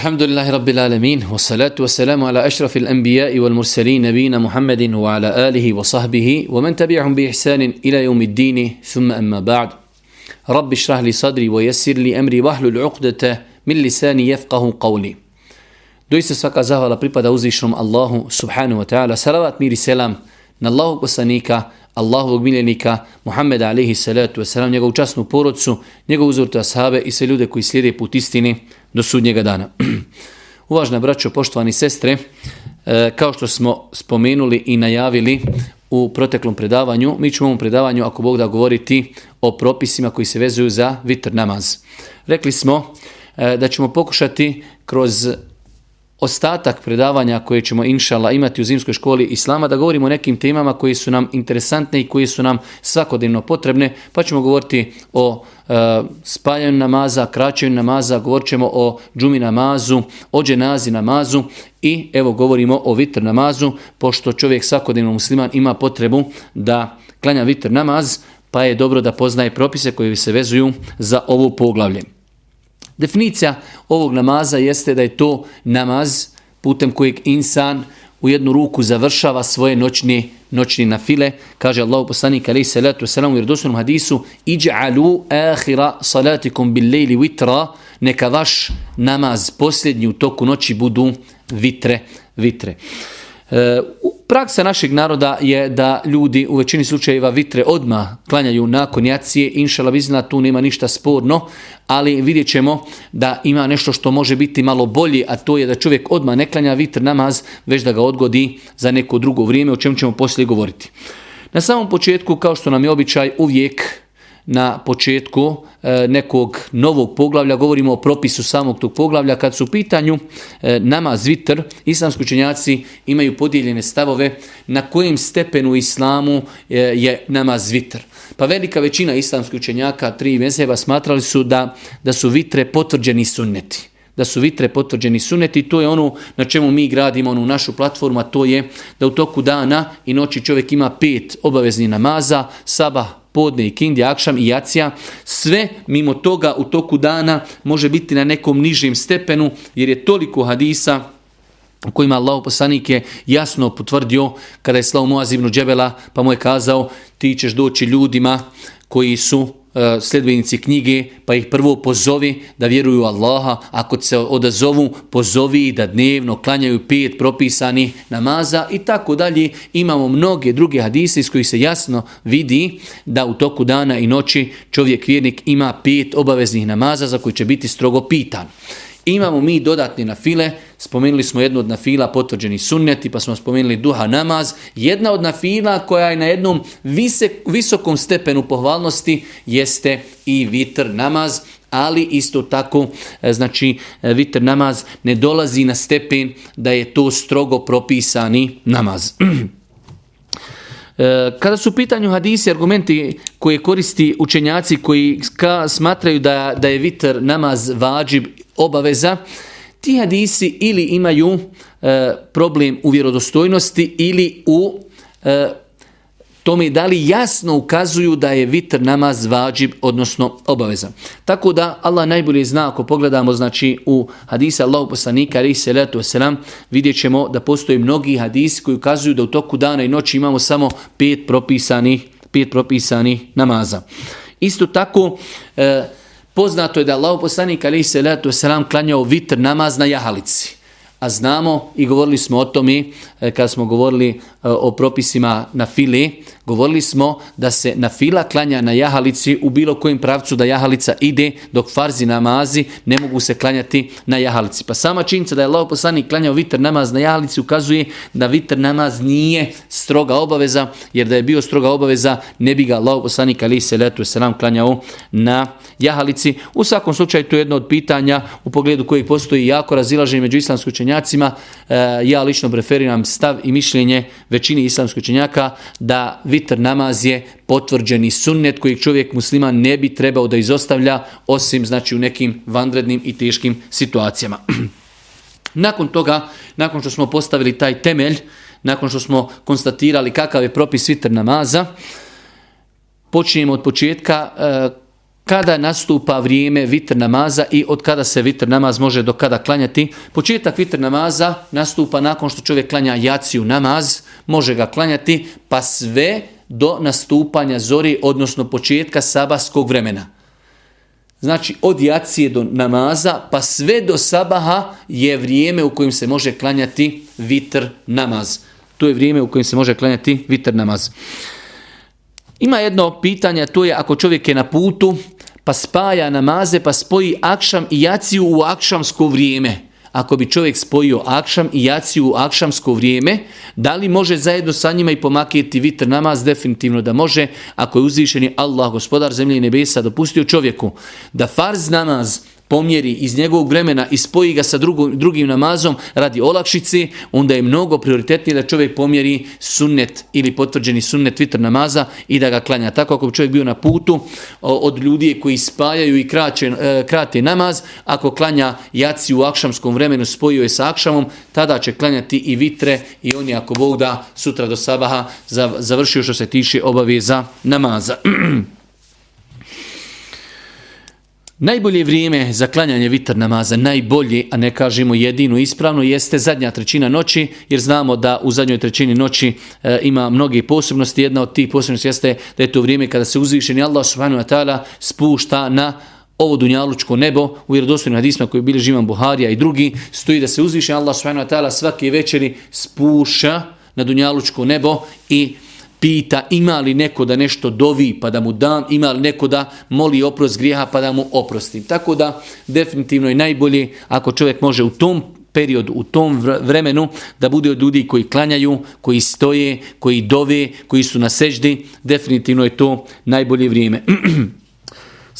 الحمد لله رب العالمين والصلاة والسلام على أشرف الأنبياء والمرسلين نبينا محمد وعلى آله وصحبه ومن تبعهم بإحسان إلى يوم الدين ثم أما بعد رب اشرح لي صدري ويسر لي أمري واحلل عقدة من لساني يفقه قولي Doista svaka zahvala pripada uzvišnom Allahu subhanahu wa ta'ala. Salavat mir i selam na Allahovog miljenika, Muhammeda alaihi salatu wasalam, njegovu časnu porodcu, njegovu uzvrtu ashabe i sve ljude koji slijede put istini do sudnjega dana. Uvažna braćo, poštovani sestre, e, kao što smo spomenuli i najavili u proteklom predavanju, mi ćemo u ovom predavanju, ako Bog da govoriti o propisima koji se vezuju za vitr namaz. Rekli smo e, da ćemo pokušati kroz ostatak predavanja koje ćemo inšala imati u zimskoj školi Islama, da govorimo o nekim temama koji su nam interesantne i koji su nam svakodnevno potrebne, pa ćemo govoriti o e, spaljanju namaza, kraćenju namaza, govorit ćemo o džumi namazu, o dženazi namazu i evo govorimo o vitr namazu, pošto čovjek svakodnevno musliman ima potrebu da klanja vitr namaz, pa je dobro da poznaje propise koji se vezuju za ovu poglavlje. Definicija ovog namaza jeste da je to namaz putem kojeg insan u jednu ruku završava svoje noćne noćni nafile. Kaže Allah poslanik alejhi salatu vesselam u vjerodostojnom hadisu: "Ij'alu akhira salatikum bil-lejli witra", neka vaš namaz posljednji u toku noći budu vitre, vitre. E, praksa našeg naroda je da ljudi u većini slučajeva vitre odma klanjaju nakon jacije, inšala vizna tu nema ništa sporno, ali vidjet ćemo da ima nešto što može biti malo bolji, a to je da čovjek odma ne klanja vitr namaz, već da ga odgodi za neko drugo vrijeme, o čemu ćemo poslije govoriti. Na samom početku, kao što nam je običaj, uvijek na početku e, nekog novog poglavlja, govorimo o propisu samog tog poglavlja, kad su u pitanju e, namaz vitr, islamski učenjaci imaju podijeljene stavove na kojem stepenu islamu e, je namaz vitr. Pa velika većina islamskih učenjaka, tri mezheba, smatrali su da, da su vitre potvrđeni sunneti da su vitre potvrđeni suneti, to je ono na čemu mi gradimo onu našu platformu, a to je da u toku dana i noći čovjek ima pet obavezni namaza, sabah, podne i kindi, akšam i jacija, sve mimo toga u toku dana može biti na nekom nižim stepenu, jer je toliko hadisa u kojima Allah poslanik je jasno potvrdio kada je slao Muaz ibn Džebela, pa mu je kazao ti ćeš doći ljudima koji su E, sljedbenici knjige, pa ih prvo pozovi da vjeruju Allaha, ako se odazovu, pozovi da dnevno klanjaju pet propisani namaza i tako dalje. Imamo mnoge druge hadise iz kojih se jasno vidi da u toku dana i noći čovjek vjernik ima pet obaveznih namaza za koji će biti strogo pitan. Imamo mi dodatni na file, spomenuli smo jednu od nafila potvrđeni sunneti, pa smo spomenuli duha namaz. Jedna od nafila koja je na jednom visokom stepenu pohvalnosti jeste i vitr namaz, ali isto tako e, znači e, vitr namaz ne dolazi na stepen da je to strogo propisani namaz. E, kada su u pitanju hadisi, argumenti koje koristi učenjaci koji smatraju da, da je vitr namaz vađib obaveza, ti hadisi ili imaju e, problem u vjerodostojnosti ili u e, tome da li jasno ukazuju da je vitr namaz vađib, odnosno obaveza. Tako da Allah najbolje zna ako pogledamo znači u hadisa Allahog poslanika alejhi salatu vesselam vidjet ćemo da postoje mnogi hadisi koji ukazuju da u toku dana i noći imamo samo pet propisanih pet propisanih namaza. Isto tako e, Poznato je da Allah poslanik alaihi salatu wasalam klanjao vitr namaz na jahalici. A znamo i govorili smo o tome eh, kada smo govorili eh, o propisima na fili, govorili smo da se na fila klanja na jahalici u bilo kojem pravcu da jahalica ide dok farzi namazi ne mogu se klanjati na jahalici. Pa sama činjenica da je Allah poslanik klanjao vitr namaz na jahalici ukazuje da vitr namaz nije stroga obaveza jer da je bio stroga obaveza ne bi ga Allah poslanik ali se letu selam klanjao na jahalici. U svakom slučaju to je jedno od pitanja u pogledu koji postoji jako razilaženje među islamskim učenjacima. E, ja lično preferiram stav i mišljenje većini islamskih učenjaka da vitr namaz je potvrđeni sunnet koji čovjek muslima ne bi trebao da izostavlja osim znači u nekim vanrednim i teškim situacijama. nakon toga, nakon što smo postavili taj temelj, nakon što smo konstatirali kakav je propis vitr namaza, počinjemo od početka e, kada nastupa vrijeme vitr namaza i od kada se vitr namaz može do kada klanjati. Početak vitr namaza nastupa nakon što čovjek klanja jaciju namaz, može ga klanjati, pa sve do nastupanja zori, odnosno početka sabahskog vremena. Znači od jacije do namaza pa sve do sabaha je vrijeme u kojem se može klanjati vitr namaz. To je vrijeme u kojem se može klanjati vitr namaz. Ima jedno pitanje, to je ako čovjek je na putu pa spaja namaze pa spoji akšam i jaciju u akšamsko vrijeme ako bi čovjek spojio akšam i jaciju u akšamsko vrijeme, da li može zajedno sa njima i pomakijeti vitr namaz? Definitivno da može. Ako je uzvišeni Allah, gospodar zemlje i nebesa, dopustio čovjeku da farz namaz pomjeri iz njegovog vremena i spoji ga sa drugom, drugim namazom radi olakšice, onda je mnogo prioritetnije da čovjek pomjeri sunnet ili potvrđeni sunnet vitr namaza i da ga klanja. Tako ako bi čovjek bio na putu od ljudi koji spajaju i kraće, e, krate namaz, ako klanja jaci u akšamskom vremenu spojio je sa akšamom, tada će klanjati i vitre i oni ako Bog da sutra do sabaha završio što se tiče obaveza namaza. Najbolje vrijeme za klanjanje vitr namaza, najbolje, a ne kažemo jedino ispravno, jeste zadnja trećina noći, jer znamo da u zadnjoj trećini noći e, ima mnoge posebnosti. Jedna od tih posebnosti jeste da je to vrijeme kada se uzvišeni Allah subhanahu wa ta'ala spušta na ovo dunjalučko nebo u vjerodostojnim hadisma koji bili živan Buharija i drugi, stoji da se uzvišeni Allah subhanahu wa ta'ala svake večeri spuša na dunjalučko nebo i pita ima li neko da nešto dovi pa da mu dam, ima li neko da moli oprost grijeha pa da mu oprostim. Tako da definitivno je najbolje ako čovjek može u tom periodu, u tom vremenu da bude od ljudi koji klanjaju, koji stoje, koji dove, koji su na seždi, definitivno je to najbolje vrijeme.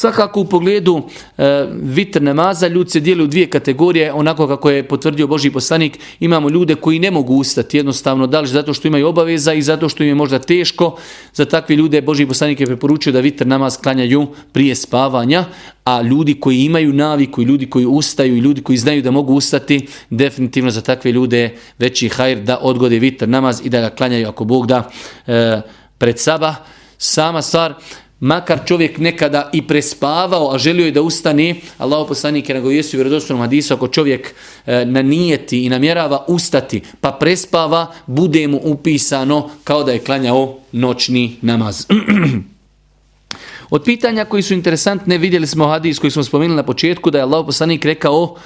Svakako u pogledu e, vitr namaza ljudi se dijeli u dvije kategorije, onako kako je potvrdio Boži poslanik, imamo ljude koji ne mogu ustati jednostavno, da li zato što imaju obaveza i zato što im je možda teško. Za takve ljude Boži poslanik je preporučio da vitr namaz klanjaju prije spavanja, a ljudi koji imaju naviku i ljudi koji ustaju i ljudi koji znaju da mogu ustati, definitivno za takve ljude veći hajr da odgode vitr namaz i da ga klanjaju ako Bog da e, pred saba. Sama stvar, makar čovjek nekada i prespavao, a želio je da ustane, Allah poslanik je nagovijestio u vjerodostojnom hadisu, ako čovjek e, nanijeti i namjerava ustati, pa prespava, bude mu upisano kao da je klanjao noćni namaz. Od pitanja koji su interesantne, vidjeli smo hadis koji smo spomenuli na početku, da je Allah poslanik rekao,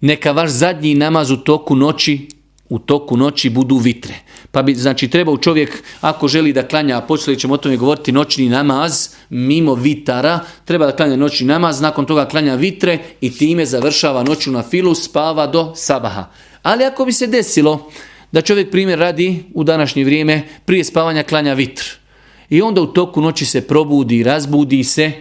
neka vaš zadnji namaz u toku noći u toku noći budu vitre. Pa bi, znači, trebao čovjek, ako želi da klanja, a počeli ćemo o tome govoriti, noćni namaz, mimo vitara, treba da klanja noćni namaz, nakon toga klanja vitre i time završava noću na filu, spava do sabaha. Ali ako bi se desilo da čovjek primjer radi u današnje vrijeme, prije spavanja klanja vitr. I onda u toku noći se probudi, razbudi se,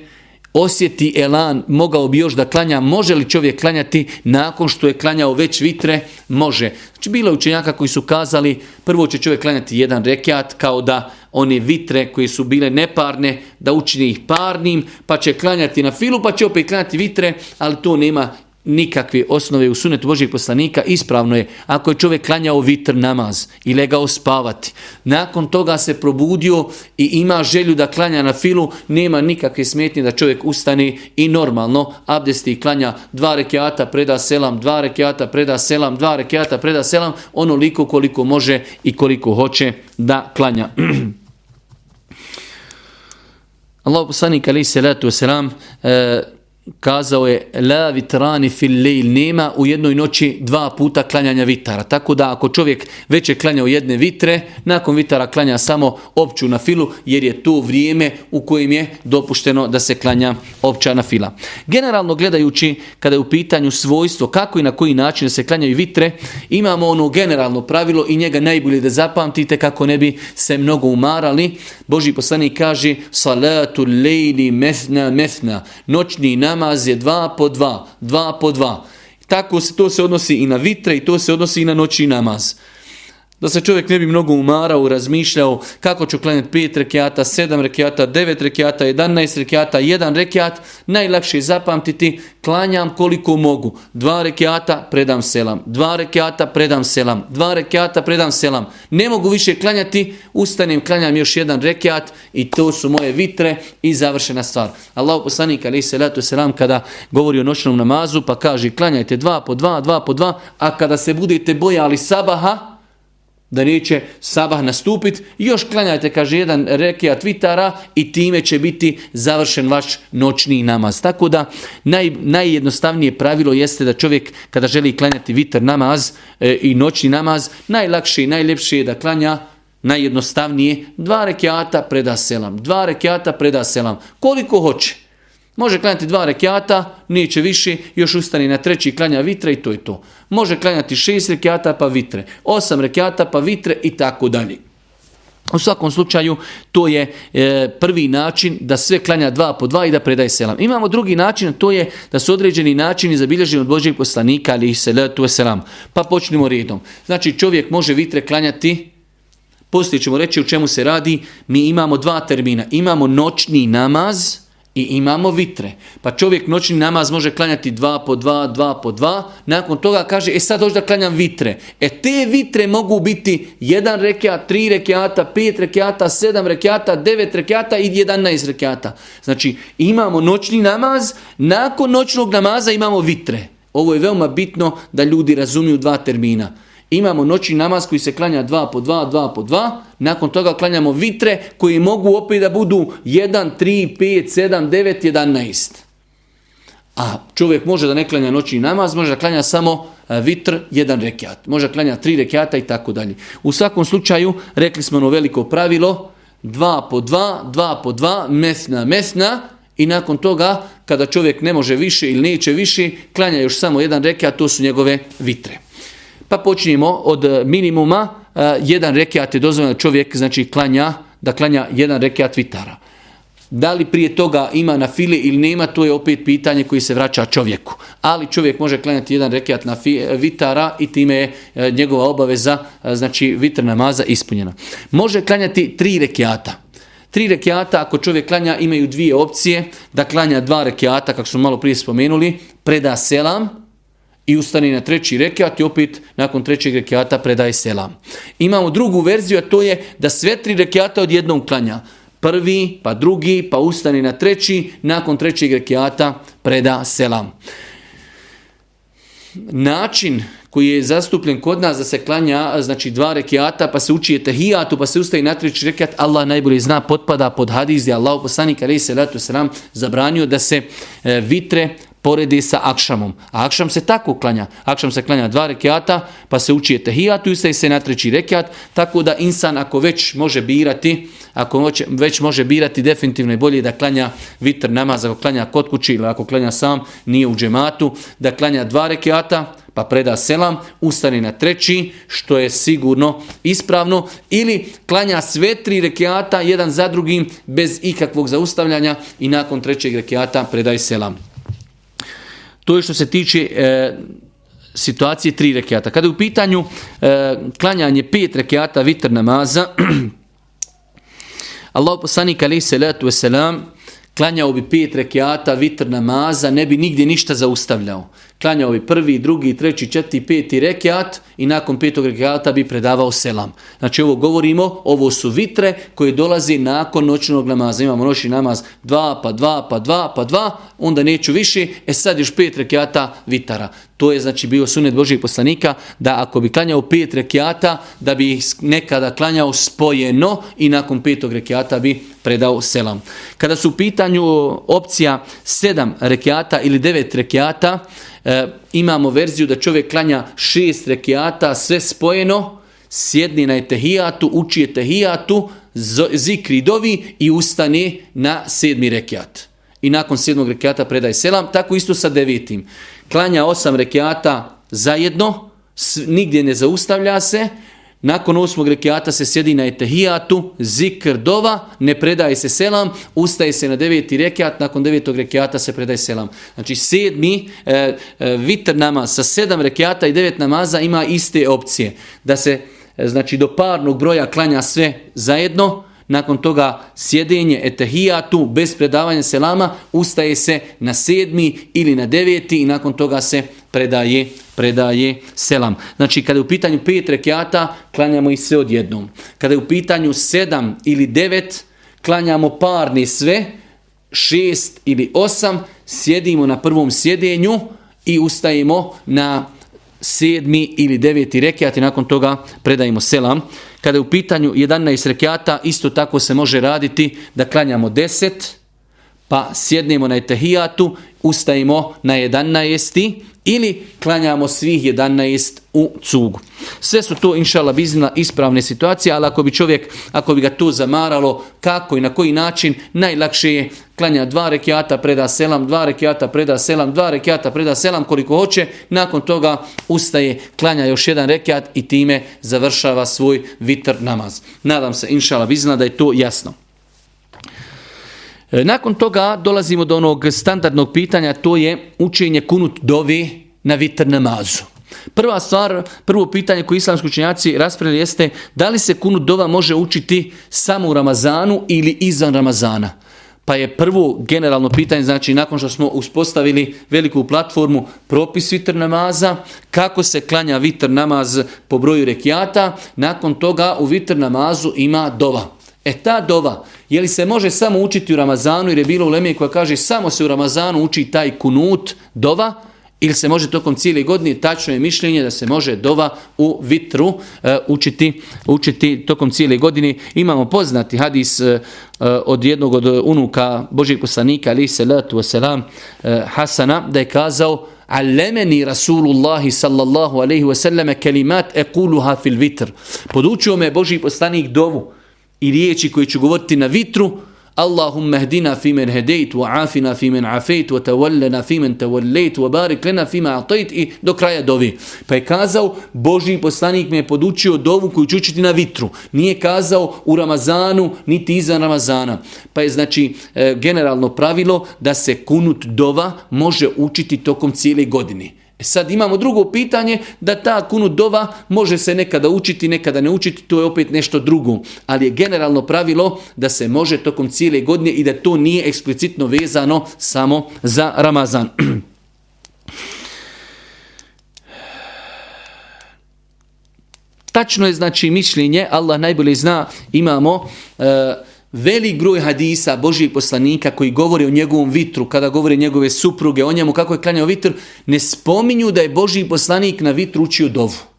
osjeti elan, mogao bi još da klanja, može li čovjek klanjati nakon što je klanjao već vitre? Može. Znači bilo je učenjaka koji su kazali, prvo će čovjek klanjati jedan rekiat, kao da one vitre koje su bile neparne, da učini ih parnim, pa će klanjati na filu, pa će opet klanjati vitre, ali to nema nikakve osnove u sunetu Božijeg poslanika, ispravno je ako je čovjek klanjao vitr namaz i legao spavati. Nakon toga se probudio i ima želju da klanja na filu, nema nikakve smetnje da čovjek ustane i normalno abdesti i klanja dva rekiata, preda selam, dva rekiata, preda selam, dva rekiata, preda selam, onoliko koliko može i koliko hoće da klanja. Allah poslanik alaih salatu wasalam, e, kazao je la vitrani fil lejl nema u jednoj noći dva puta klanjanja vitara. Tako da ako čovjek već je klanjao jedne vitre, nakon vitara klanja samo opću na filu jer je to vrijeme u kojem je dopušteno da se klanja opća na fila. Generalno gledajući kada je u pitanju svojstvo kako i na koji način se klanjaju vitre, imamo ono generalno pravilo i njega najbolje da zapamtite kako ne bi se mnogo umarali. Boži poslanik kaže salatu lejli mesna mesna, noćni nam namaz je dva po dva, dva po dva. Tako se to se odnosi i na vitre i to se odnosi i na noći namaz. Da se čovjek ne bi mnogo umarao, razmišljao kako ću klanjati 5 rekiata, 7 rekiata, 9 rekiata, 11 rekiata, 1 rekiat. Najlakše je zapamtiti, klanjam koliko mogu. 2 rekiata, predam selam. 2 rekiata, predam selam. 2 rekiata, predam selam. Ne mogu više klanjati, ustanem, klanjam još jedan rekiat i to su moje vitre i završena stvar. Allah poslanik ali se letu selam kada govori o noćnom namazu pa kaže klanjajte 2 po 2, 2 po 2, a kada se budete bojali sabaha, da neće sabah nastupiti. Još klanjajte, kaže jedan rekija vitara i time će biti završen vaš noćni namaz. Tako da naj, najjednostavnije pravilo jeste da čovjek kada želi klanjati vitar namaz e, i noćni namaz, najlakše i najljepše je da klanja najjednostavnije dva rekiata preda selam. Dva rekiata preda selam. Koliko hoće. Može klanjati dva rekiata, neće više, još ustani na treći klanja vitre i to je to. Može klanjati šest rekiata pa vitre, osam rekiata pa vitre i tako dalje. U svakom slučaju to je e, prvi način da sve klanja dva po dva i da predaje selam. Imamo drugi način, to je da su određeni načini zabilježeni od Božeg poslanika ali i salatu selam. Pa počnemo redom. Znači čovjek može vitre klanjati Poslije ćemo reći u čemu se radi. Mi imamo dva termina. Imamo noćni namaz, i imamo vitre. Pa čovjek noćni namaz može klanjati dva po dva, dva po dva. Nakon toga kaže, e sad hoću da klanjam vitre. E te vitre mogu biti jedan rekiat, tri rekiata, pet rekiata, sedam rekiata, devet rekiata i jedanaest rekiata. Znači imamo noćni namaz, nakon noćnog namaza imamo vitre. Ovo je veoma bitno da ljudi razumiju dva termina. Imamo noćni namaz koji se klanja dva po dva, dva po dva. Nakon toga klanjamo vitre koji mogu opet da budu 1, 3, 5, 7, 9, 11. A čovjek može da ne klanja noćni namaz, može da klanja samo e, vitr, jedan rekiat. Može da klanja tri rekiata i tako dalje. U svakom slučaju, rekli smo ono veliko pravilo, dva po dva, dva po dva, mesna, mesna, i nakon toga, kada čovjek ne može više ili neće više, klanja još samo jedan rekiat, to su njegove vitre. Pa počnimo od eh, minimuma, eh, jedan rekiat je dozvoljeno čovjek, znači klanja, da klanja jedan rekiat vitara. Da li prije toga ima na file ili nema, to je opet pitanje koji se vraća čovjeku. Ali čovjek može klanjati jedan rekiat na eh, vitara i time je njegova obaveza, znači vitr namaza ispunjena. Može klanjati tri rekiata. Tri rekiata, ako čovjek klanja, imaju dvije opcije. Da klanja dva rekiata, kako smo malo prije spomenuli, preda selam, i ustani na treći rekiat i opet nakon trećeg rekiata predaje selam. Imamo drugu verziju, a to je da sve tri rekiata odjednom klanja. Prvi, pa drugi, pa ustani na treći, nakon trećeg rekiata preda selam. Način koji je zastupljen kod nas da se klanja znači dva rekiata, pa se uči tehijatu, pa se ustaje na treći rekiat, Allah najbolje zna, potpada pod hadis gdje Allah poslanik alejhi salatu selam zabranio da se e, vitre poredi sa akšamom. A akšam se tako klanja. Akšam se klanja dva rekiata, pa se uči etehijatu i se na treći rekiat, tako da insan ako već može birati, ako već može birati, definitivno je bolje da klanja vitr namaz, ako klanja kod kući ili ako klanja sam, nije u džematu, da klanja dva rekiata, pa preda selam, ustane na treći, što je sigurno ispravno, ili klanja sve tri rekiata, jedan za drugim, bez ikakvog zaustavljanja i nakon trećeg rekiata predaj selam. To je što se tiče e, situacije tri rekiata. Kada je u pitanju e, klanjanje pet rekiata vitr namaza, Allah poslanik alaih salatu wasalam klanjao bi pet rekiata vitr namaza, ne bi nigdje ništa zaustavljao. Klanjao bi prvi, drugi, treći, četiri, peti rekiat i nakon petog rekiata bi predavao selam. Znači ovo govorimo, ovo su vitre koje dolazi nakon noćnog namaza. Imamo noćni namaz dva, pa dva, pa dva, pa dva, onda neću više, e sad još pet rekiata vitara. To je znači bio sunet Božijeg poslanika da ako bi klanjao pet rekiata, da bi nekada klanjao spojeno i nakon petog rekiata bi predao selam. Kada su u pitanju opcija sedam rekiata ili devet rekiata, e, imamo verziju da čovjek klanja šest rekiata, sve spojeno, sjedni na etehijatu, uči etehijatu, zikri dovi i ustane na sedmi rekiat. I nakon sedmog rekiata predaje selam, tako isto sa devetim. Klanja osam rekiata zajedno, nigdje ne zaustavlja se, nakon osmog rekiata se sjedi na etehijatu, zikr dova, ne predaje se selam, ustaje se na deveti rekiat, nakon devetog rekiata se predaje selam. Znači sedmi e, e, vitr namaz sa sedam rekiata i devet namaza ima iste opcije. Da se e, znači do parnog broja klanja sve zajedno, nakon toga sjedenje etehijatu bez predavanja selama ustaje se na sedmi ili na deveti i nakon toga se predaje, predaje selam. Znači kada je u pitanju pet rekiata klanjamo ih sve odjednom. Kada je u pitanju sedam ili devet klanjamo parni sve, šest ili osam, sjedimo na prvom sjedenju i ustajemo na sedmi ili deveti rekiat i nakon toga predajemo selam. Kada je u pitanju 11 rekiata, isto tako se može raditi da klanjamo 10, pa sjednemo na etehijatu, ustajemo na 11 ili klanjamo svih 11 u cugu. Sve su to, inšala, bizna ispravne situacije, ali ako bi čovjek, ako bi ga to zamaralo, kako i na koji način, najlakše je klanja dva rekiata, preda selam, dva rekiata, preda selam, dva rekiata, preda selam, koliko hoće, nakon toga ustaje, klanja još jedan rekiat i time završava svoj vitr namaz. Nadam se, inšala, bizna da je to jasno. E, nakon toga dolazimo do onog standardnog pitanja, to je učenje kunut dovi na vitr namazu. Prva stvar, prvo pitanje koje islamski učenjaci raspravili jeste da li se kunut dova može učiti samo u Ramazanu ili izvan Ramazana. Pa je prvo generalno pitanje, znači nakon što smo uspostavili veliku platformu propis vitr namaza, kako se klanja vitr namaz po broju rekiata, nakon toga u vitr namazu ima dova. E ta dova, je li se može samo učiti u Ramazanu, jer je bilo u Lemije koja kaže samo se u Ramazanu uči taj kunut dova, ili se može tokom cijele godine, tačno je mišljenje da se može dova u vitru e, učiti, učiti tokom cijele godine. Imamo poznati hadis e, e od jednog od unuka Božih poslanika, ali se letu wasalam, e, Hasana, da je kazao, Allemeni Rasulullahi sallallahu alaihi wasallam kelimat ekuluha fil vitr. Podučio me Božji poslanik dovu i riječi koje ću govoriti na vitru, Allahumma hdina fi men hedejt, wa afina fi men afejt, wa tawallana fi men tawallejt, wa barik lena fi ma atajt i do kraja dovi. Pa je kazao, Boži poslanik me je podučio dovu koju ću učiti na vitru. Nije kazao u Ramazanu, niti iza Ramazana. Pa je znači e, generalno pravilo da se kunut dova može učiti tokom cijele godine. E sad imamo drugo pitanje da ta kunu dova može se nekada učiti, nekada ne učiti, to je opet nešto drugo. Ali je generalno pravilo da se može tokom cijele godine i da to nije eksplicitno vezano samo za Ramazan. Tačno je znači mišljenje, Allah najbolje zna, imamo... Uh, velik groj hadisa Božijeg poslanika koji govori o njegovom vitru, kada govori njegove supruge, o njemu kako je klanjao vitr, ne spominju da je Božiji poslanik na vitru učio dovu.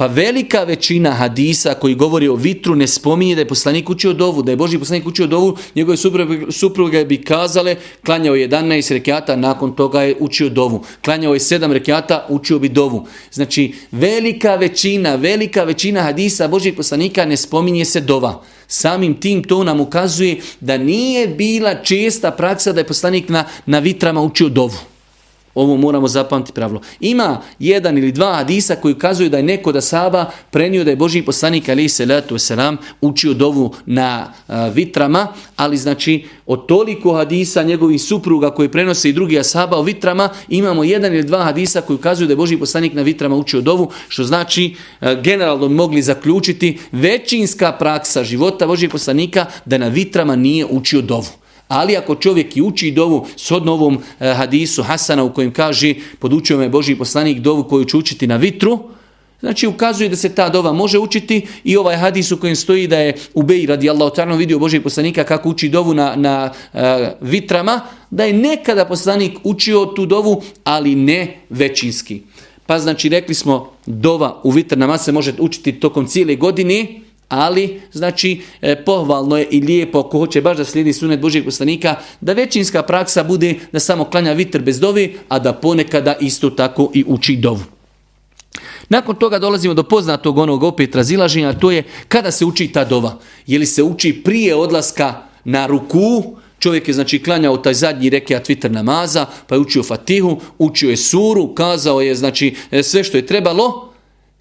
Pa velika većina hadisa koji govori o vitru ne spominje da je poslanik učio dovu, da je Boži poslanik učio dovu, njegove supruge, bi kazale, klanjao je 11 rekiata, nakon toga je učio dovu. Klanjao je 7 rekiata, učio bi dovu. Znači, velika većina, velika većina hadisa Božih poslanika ne spominje se dova. Samim tim to nam ukazuje da nije bila česta praksa da je poslanik na, na vitrama učio dovu. Ovo moramo zapamtiti pravilo. Ima jedan ili dva hadisa koji ukazuju da je neko da Saba prenio da je Boži poslanik ali se letu selam učio dovu na a, vitrama, ali znači od toliko hadisa njegovih supruga koji prenose i drugi asaba o vitrama, imamo jedan ili dva hadisa koji ukazuju da je Boži poslanik na vitrama učio dovu, što znači a, generalno mogli zaključiti većinska praksa života Božih poslanika da na vitrama nije učio dovu. Ali ako čovjek i uči dovu s ovom eh, hadisu Hasana u kojem kaže podučio me Boži poslanik dovu koju ću učiti na vitru, znači ukazuje da se ta dova može učiti i ovaj hadis u kojem stoji da je Ubej radi Allah otarno vidio Boži poslanika kako uči dovu na, na uh, vitrama, da je nekada poslanik učio tu dovu, ali ne većinski. Pa znači rekli smo dova u vitrnama se može učiti tokom cijele godine, Ali, znači, e, pohvalno je i lijepo, ako hoće baš da slijedi sunet Božijeg poslanika, da većinska praksa bude da samo klanja vitr bez dovi, a da ponekada isto tako i uči dovu. Nakon toga dolazimo do poznatog onog opet razilaženja, to je kada se uči ta dova. Je li se uči prije odlaska na ruku, čovjek je znači klanjao taj zadnji rekiat vitr namaza, pa je učio fatihu, učio je suru, kazao je znači e, sve što je trebalo,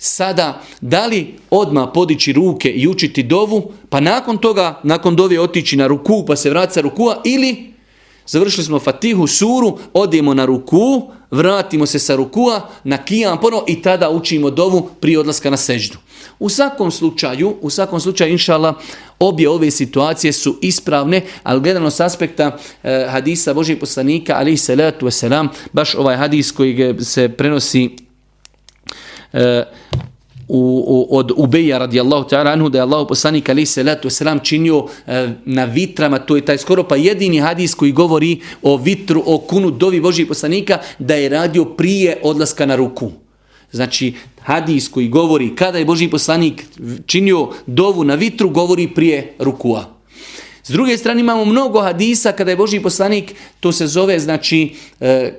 sada da li odma podići ruke i učiti dovu, pa nakon toga, nakon dovi otići na ruku pa se vraca rukua ili završili smo fatihu suru, odemo na ruku, vratimo se sa rukua na kijam ponovo i tada učimo dovu prije odlaska na seždu. U svakom slučaju, u svakom slučaju, inšala, obje ove situacije su ispravne, ali gledano s aspekta e, hadisa Božih poslanika, ali salatu wasalam, baš ovaj hadis koji se prenosi e, u, u, od Ubeja radijallahu ta'ala anhu da je Allah poslanik ali se letu selam činio e, na vitrama, to je taj skoro pa jedini hadis koji govori o vitru, o kunu dovi Božih poslanika da je radio prije odlaska na ruku. Znači, hadis koji govori kada je Boži poslanik činio dovu na vitru, govori prije rukua. S druge strane imamo mnogo hadisa kada je Boži poslanik, to se zove znači e,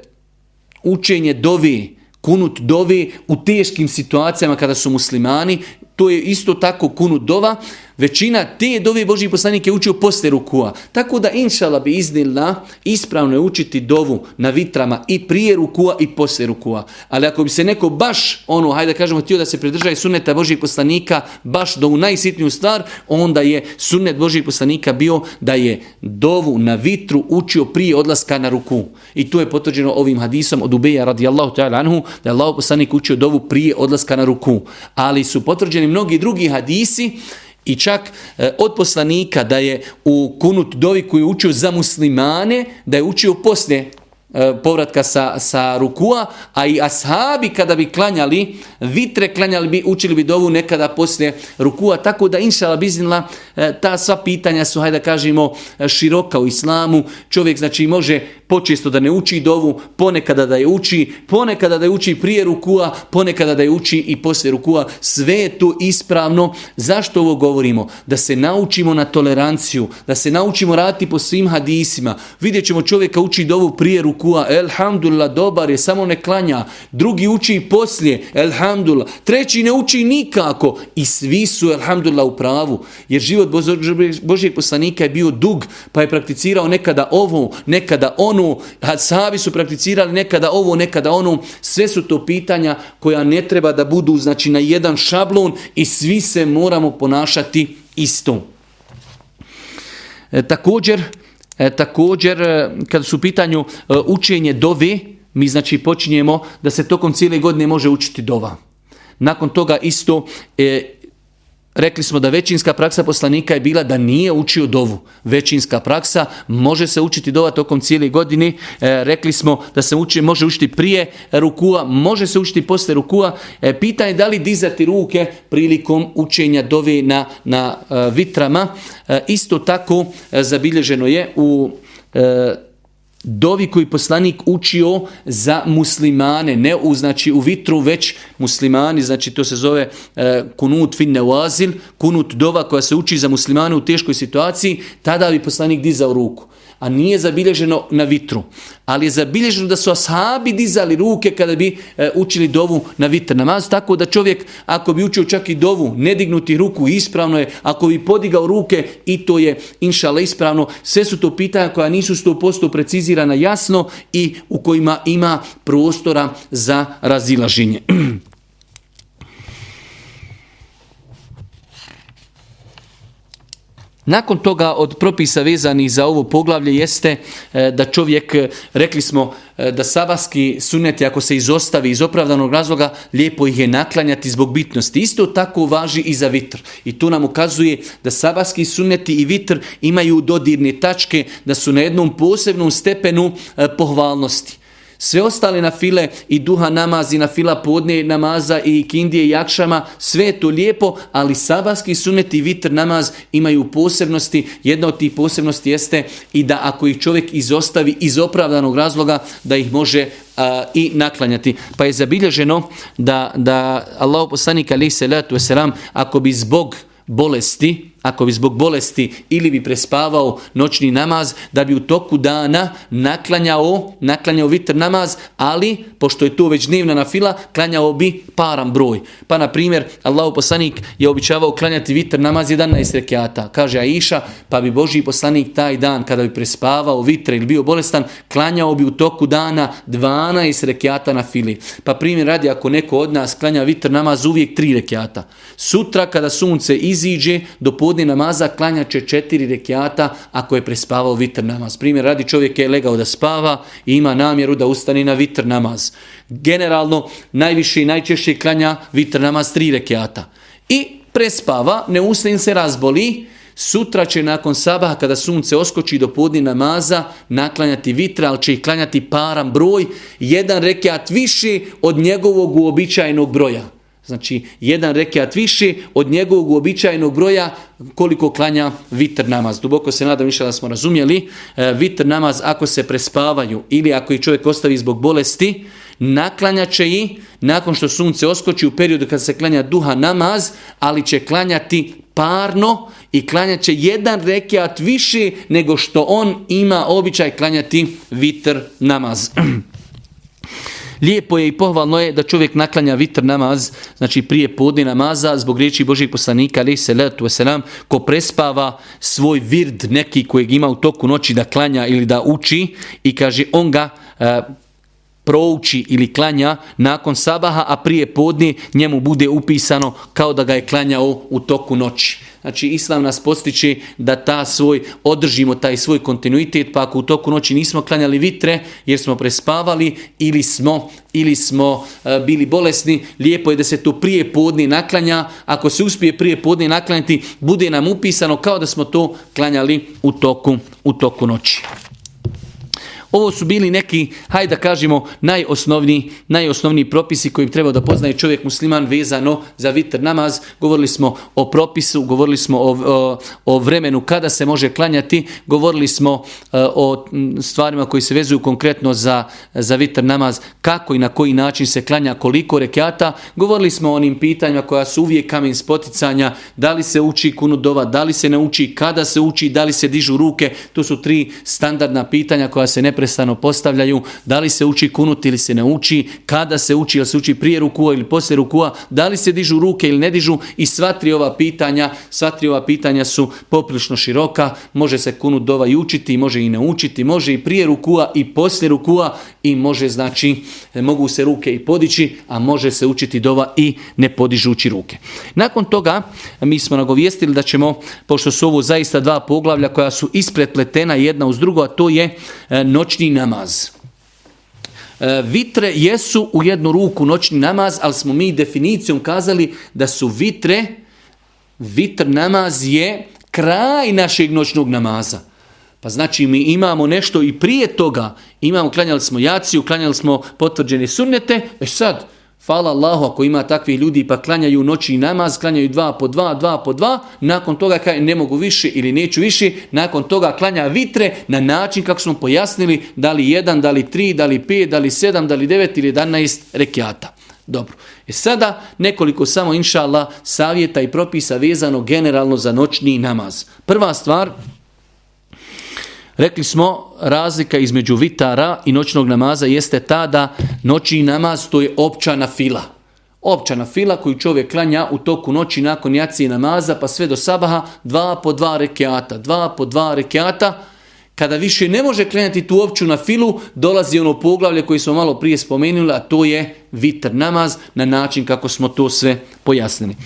učenje dovi, kunut dove u teškim situacijama kada su muslimani, to je isto tako kunut dova, Većina te dove Boži poslanik je učio posle rukua. Tako da inšala bi iznila ispravno je učiti dovu na vitrama i prije rukua i posle rukua. Ali ako bi se neko baš, ono, hajde da kažemo, htio da se pridržaje sunneta Božih poslanika baš do u najsitniju stvar, onda je sunnet Božih poslanika bio da je dovu na vitru učio prije odlaska na ruku. I to je potvrđeno ovim hadisom od Ubeja radijallahu ta'ala anhu, da je Allah poslanik učio dovu prije odlaska na ruku. Ali su potvrđeni mnogi drugi hadisi I čak e, od poslanika da je u kunut dovi koju je učio za muslimane, da je učio poslije E, povratka sa, sa rukua, a i ashabi kada bi klanjali, vitre klanjali bi, učili bi dovu nekada poslije rukua, tako da inšala biznila, e, ta sva pitanja su, hajde da kažemo, e, široka u islamu, čovjek znači može počesto da ne uči dovu, ponekada da je uči, ponekada da je uči prije rukua, ponekada da je uči i poslije rukua, sve je to ispravno. Zašto ovo govorimo? Da se naučimo na toleranciju, da se naučimo raditi po svim hadisima. Vidjet ćemo čovjeka uči dovu prije rukua, rukua, elhamdulillah, dobar je, samo ne klanja. Drugi uči poslije, elhamdulillah. Treći ne uči nikako. I svi su, elhamdulillah, u pravu. Jer život Božijeg poslanika je bio dug, pa je prakticirao nekada ovo, nekada ono. Savi su prakticirali nekada ovo, nekada ono. Sve su to pitanja koja ne treba da budu znači na jedan šablon i svi se moramo ponašati isto. E, također, E, također, kad kada su u pitanju e, učenje dove, mi znači počinjemo da se tokom cijele godine može učiti dova. Nakon toga isto e, Rekli smo da većinska praksa poslanika je bila da nije učio dovu. Većinska praksa može se učiti dova tokom cijele godine. E, rekli smo da se uči, može učiti prije rukua, može se učiti posle rukua. E, pitanje da li dizati ruke prilikom učenja dove na, na e, vitrama. E, isto tako e, zabilježeno je u e, dovi koji poslanik učio za muslimane, ne u, znači, u vitru, već muslimani, znači to se zove e, kunut fin nevazil, kunut dova koja se uči za muslimane u teškoj situaciji, tada bi poslanik dizao ruku a nije zabilježeno na vitru. Ali je zabilježeno da su ashabi dizali ruke kada bi e, učili dovu na vitr namaz, tako da čovjek ako bi učio čak i dovu, ne dignuti ruku, ispravno je, ako bi podigao ruke i to je inšala ispravno, sve su to pitanja koja nisu 100% precizirana jasno i u kojima ima prostora za razilaženje. Nakon toga od propisa vezanih za ovo poglavlje jeste e, da čovjek, e, rekli smo e, da sabaski suneti ako se izostavi iz opravdanog razloga, lijepo ih je naklanjati zbog bitnosti. Isto tako važi i za vitr. I tu nam ukazuje da sabaski suneti i vitr imaju dodirne tačke, da su na jednom posebnom stepenu pohvalnosti. Sve ostale na file i duha namazi, na fila podne namaza i kindije i jakšama, sve je to lijepo, ali sabahski sunet i vitr namaz imaju posebnosti. Jedna od tih posebnosti jeste i da ako ih čovjek izostavi iz opravdanog razloga, da ih može a, i naklanjati. Pa je zabilježeno da, da Allah poslanik alaih salatu wasalam, ako bi zbog bolesti, ako bi zbog bolesti ili bi prespavao noćni namaz, da bi u toku dana naklanjao, naklanjao vitr namaz, ali, pošto je to već dnevna na fila, klanjao bi param broj. Pa, na primjer, Allahu poslanik je običavao klanjati vitr namaz 11 rekiata. Kaže Aisha, pa bi Boži poslanik taj dan, kada bi prespavao vitr ili bio bolestan, klanjao bi u toku dana 12 rekiata na fili. Pa primjer radi, ako neko od nas klanja vitr namaz uvijek 3 rekiata. Sutra, kada sunce iziđe, do podni namaza klanjače četiri rekiata ako je prespavao vitr namaz. Primjer, radi čovjek je legao da spava i ima namjeru da ustane na vitr namaz. Generalno, najviše i najčešće klanja vitr namaz tri rekiata. I prespava, ne ustane se razboli, Sutra će nakon sabaha kada sunce oskoči do podni namaza naklanjati vitra, ali će ih klanjati param broj, jedan rekiat više od njegovog uobičajenog broja. Znači, jedan rekiat više od njegovog uobičajenog broja koliko klanja vitr namaz. Duboko se nadam više da smo razumjeli. E, vitr namaz ako se prespavaju ili ako ih čovjek ostavi zbog bolesti, naklanjaće i nakon što sunce oskoči u periodu kad se klanja duha namaz, ali će klanjati parno i klanjaće jedan rekiat više nego što on ima običaj klanjati vitr namaz. Lijepo je i pohvalno je da čovjek naklanja vitr namaz, znači prije podne namaza, zbog riječi Božih poslanika, ali se letu selam, ko prespava svoj vird neki kojeg ima u toku noći da klanja ili da uči i kaže on ga e, prouči ili klanja nakon sabaha, a prije podne njemu bude upisano kao da ga je klanjao u toku noći. Znači, Islam nas postiče da ta svoj, održimo taj svoj kontinuitet, pa ako u toku noći nismo klanjali vitre jer smo prespavali ili smo, ili smo e, bili bolesni, lijepo je da se to prije podne naklanja. Ako se uspije prije podne naklanjati, bude nam upisano kao da smo to klanjali u toku, u toku noći. Ovo su bili neki, hajde da kažemo, najosnovni, najosnovniji propisi koji treba da poznaje čovjek musliman vezano za vitr namaz. Govorili smo o propisu, govorili smo o, o, o vremenu kada se može klanjati, govorili smo e, o stvarima koji se vezuju konkretno za, za vitr namaz, kako i na koji način se klanja, koliko rekiata. Govorili smo o onim pitanjima koja su uvijek kamen spoticanja, da li se uči kunudova, da li se ne uči, kada se uči, da li se dižu ruke. To su tri standardna pitanja koja se ne neprestano postavljaju, da li se uči kunut ili se ne uči, kada se uči, ili se uči prije rukua ili poslije rukua, da li se dižu ruke ili ne dižu i sva tri ova pitanja, sva tri ova pitanja su poprilično široka, može se kunut dova i učiti, može i ne učiti, može i prije rukua i poslije rukua i može znači, e, mogu se ruke i podići, a može se učiti dova i ne podižući ruke. Nakon toga mi smo nagovijestili da ćemo, pošto su ovo zaista dva poglavlja koja su ispretpletena jedna uz drugo, a to je e, noć noćni namaz. E, vitre jesu u jednu ruku noćni namaz, ali smo mi definicijom kazali da su vitre, vitr namaz je kraj našeg noćnog namaza. Pa znači mi imamo nešto i prije toga, imamo, klanjali smo jaciju, klanjali smo potvrđene sunnete, e sad, Hvala Allahu ako ima takvih ljudi pa klanjaju noći namaz, klanjaju dva po dva, dva po dva, nakon toga kaj ne mogu više ili neću više, nakon toga klanja vitre na način kako smo pojasnili da li jedan, da li tri, da li pet, da li sedam, da li devet ili jedanaest rekiata. Dobro. E sada nekoliko samo inša Allah savjeta i propisa vezano generalno za noćni namaz. Prva stvar, Rekli smo, razlika između vitara i noćnog namaza jeste ta da noćni namaz to je općana fila. Općana fila koju čovjek klanja u toku noći nakon jacije namaza pa sve do sabaha dva po dva rekiata. Dva po dva rekiata. Kada više ne može klanjati tu opću na filu, dolazi ono poglavlje koji smo malo prije spomenuli, a to je vitr namaz na način kako smo to sve pojasnili.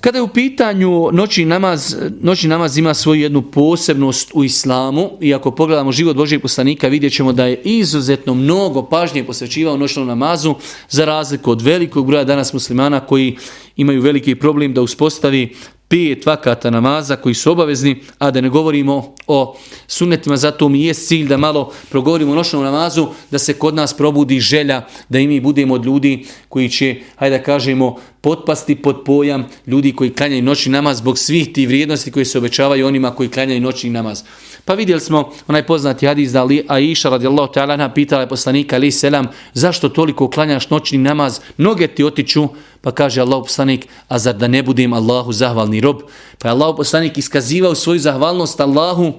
Kada je u pitanju noćni namaz, noćni namaz ima svoju jednu posebnost u islamu i ako pogledamo život Božijeg poslanika vidjet ćemo da je izuzetno mnogo pažnje posvećivao noćnom namazu za razliku od velikog broja danas muslimana koji imaju veliki problem da uspostavi pet vakata namaza koji su obavezni, a da ne govorimo o sunnetima, zato mi je cilj da malo progovorimo o noćnom namazu, da se kod nas probudi želja da i mi budemo od ljudi koji će, hajde da kažemo, potpasti pod pojam ljudi koji klanjaju noćni namaz zbog svih tih vrijednosti koji se obećavaju onima koji klanjaju noćni namaz. Pa vidjeli smo onaj poznati hadis da Ali Aisha radijallahu ta'ala pitala je poslanika ali selam zašto toliko klanjaš noćni namaz, noge ti otiču, pa kaže Allah poslanik, a zar da ne budem Allahu zahvalni rob? Pa je Allah poslanik iskazivao svoju zahvalnost Allahu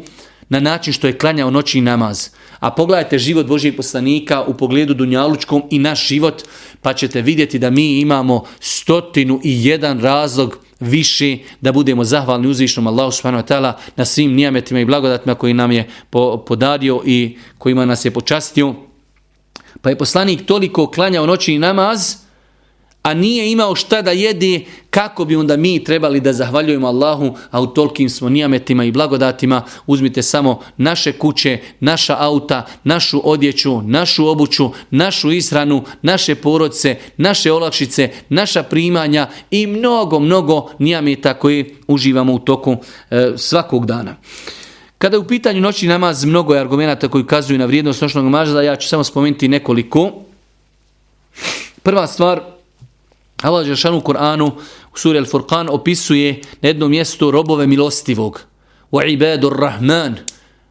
na način što je klanjao noćni namaz. A pogledajte život Božijeg poslanika u pogledu Dunjalučkom i naš život, pa ćete vidjeti da mi imamo stotinu i jedan razlog više da budemo zahvalni uzvišnom Allahu subhanahu wa ta'ala na svim nijametima i blagodatima koji nam je podario i kojima nas je počastio. Pa je poslanik toliko klanjao noćni namaz, a nije imao šta da jede, kako bi onda mi trebali da zahvaljujemo Allahu, a u tolkim smo nijametima i blagodatima, uzmite samo naše kuće, naša auta, našu odjeću, našu obuću, našu ishranu, naše porodce, naše olakšice, naša primanja i mnogo, mnogo nijameta koje uživamo u toku e, svakog dana. Kada je u pitanju noćni namaz, mnogo je argumenta koji ukazuju na vrijednost noćnog namaza, ja ću samo spomenuti nekoliko. Prva stvar, Allah Žešan u Kur'anu, u suri Al-Furqan, opisuje na jednom mjestu robove milostivog. Wa ibadur rahman,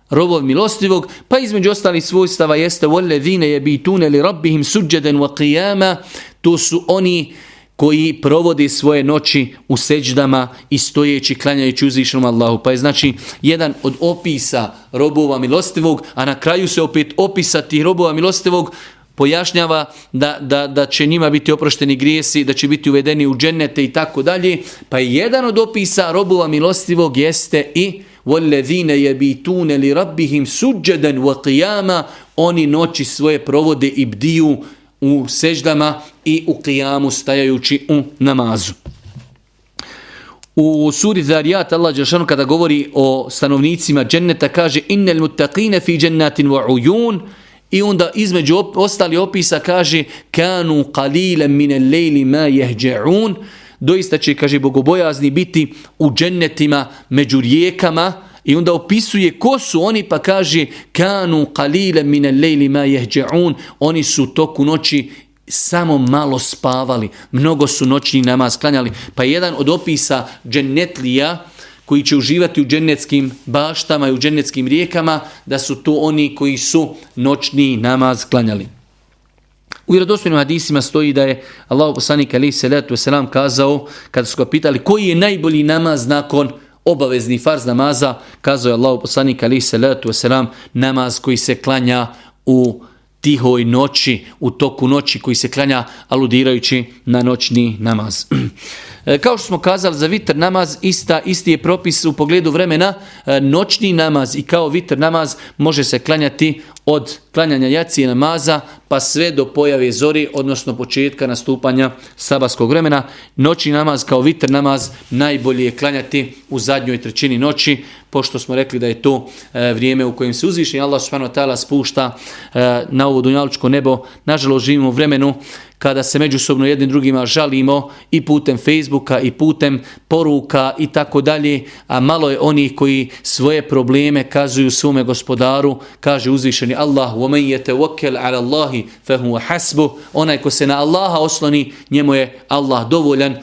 robov milostivog, pa između ostalih svojstava jeste وَالَّذِينَ يَبِيتُونَ لِرَبِّهِمْ سُجَّدًا وَقِيَامًا To su oni koji provodi svoje noći u seđdama i stojeći, klanjajući uzvišenom Allahu. Pa je znači jedan od opisa robova milostivog, a na kraju se opet opisati robova milostivog pojašnjava da, da, da će njima biti oprošteni grijesi, da će biti uvedeni u džennete i tako dalje. Pa je jedan od opisa robova milostivog jeste i وَالَّذِينَ يَبِيتُونَ لِرَبِّهِمْ سُجَّدًا وَقِيَامًا Oni noći svoje provode i bdiju u seždama i u qiyamu stajajući u namazu. U suri Zarijat Allah Đelšanu kada govori o stanovnicima dženneta kaže innel mutaqine fi džennatin wa ujun I onda između op ostali opisa kaže kanu qalilan min al-layli ma yahja'un. Doista će kaže bogobojazni biti u džennetima među rijekama. I onda opisuje ko su oni pa kaže kanu qalilan min al-layli ma yahja'un. Oni su toku noći samo malo spavali. Mnogo su noćni namaz klanjali. Pa jedan od opisa džennetlija koji će uživati u džennetskim baštama i u džennetskim rijekama, da su to oni koji su noćni namaz klanjali. U vjerodostojnim hadisima stoji da je Allah poslanik ali salatu wasalam selam kazao kada su ga pitali koji je najbolji namaz nakon obavezni farz namaza, kazao je Allah poslanik ali salatu wasalam selam namaz koji se klanja u tihoj noći, u toku noći koji se klanja aludirajući na noćni namaz. E, kao što smo kazali za vitr namaz, ista, isti je propis u pogledu vremena. E, noćni namaz i kao vitr namaz može se klanjati od klanjanja jacije namaza pa sve do pojave zori, odnosno početka nastupanja sabaskog vremena. Noćni namaz kao vitr namaz najbolje je klanjati u zadnjoj trećini noći, pošto smo rekli da je to e, vrijeme u kojem se uzviši Allah subhanahu wa ta'ala spušta na ovo dunjalučko nebo. Nažalost živimo u vremenu kada se međusobno jednim drugima žalimo i putem Facebooka i putem poruka i tako dalje, a malo je onih koji svoje probleme kazuju svome gospodaru, kaže uzvišeni Allah, وَمَنْ يَتَوَكَّلْ عَلَى اللَّهِ فَهُوَ حَسْبُ Onaj ko se na Allaha osloni, njemu je Allah dovoljan.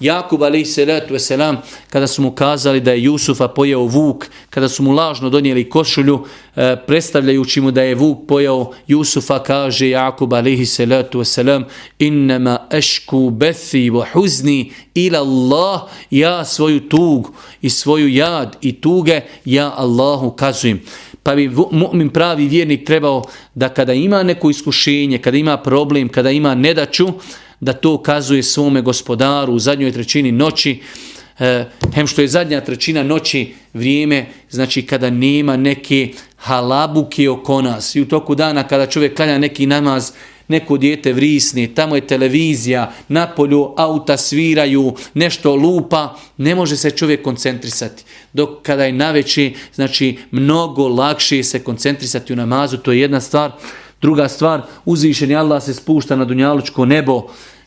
Jakub alaih salatu wasalam, kada su mu kazali da je Jusufa pojeo vuk, kada su mu lažno donijeli košulju, e, predstavljajući mu da je vuk pojeo Jusufa, kaže Jakub alaih salatu wasalam, innama ešku bethi wa huzni ila Allah, ja svoju tug i svoju jad i tuge, ja Allahu kazujem. Pa bi mu'min pravi vjernik trebao da kada ima neko iskušenje, kada ima problem, kada ima nedaču, da to kazuje svome gospodaru u zadnjoj trećini noći, e, hem što je zadnja trećina noći vrijeme, znači kada nema neke halabuke oko nas i u toku dana kada čovjek klanja neki namaz, neko dijete vrisni, tamo je televizija, na polju auta sviraju, nešto lupa, ne može se čovjek koncentrisati. Dok kada je naveći, znači mnogo lakše se koncentrisati u namazu, to je jedna stvar. Druga stvar, uzvišeni Allah se spušta na dunjalučko nebo,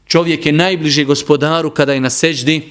čovjek je najbliže gospodaru kada je na seđdi,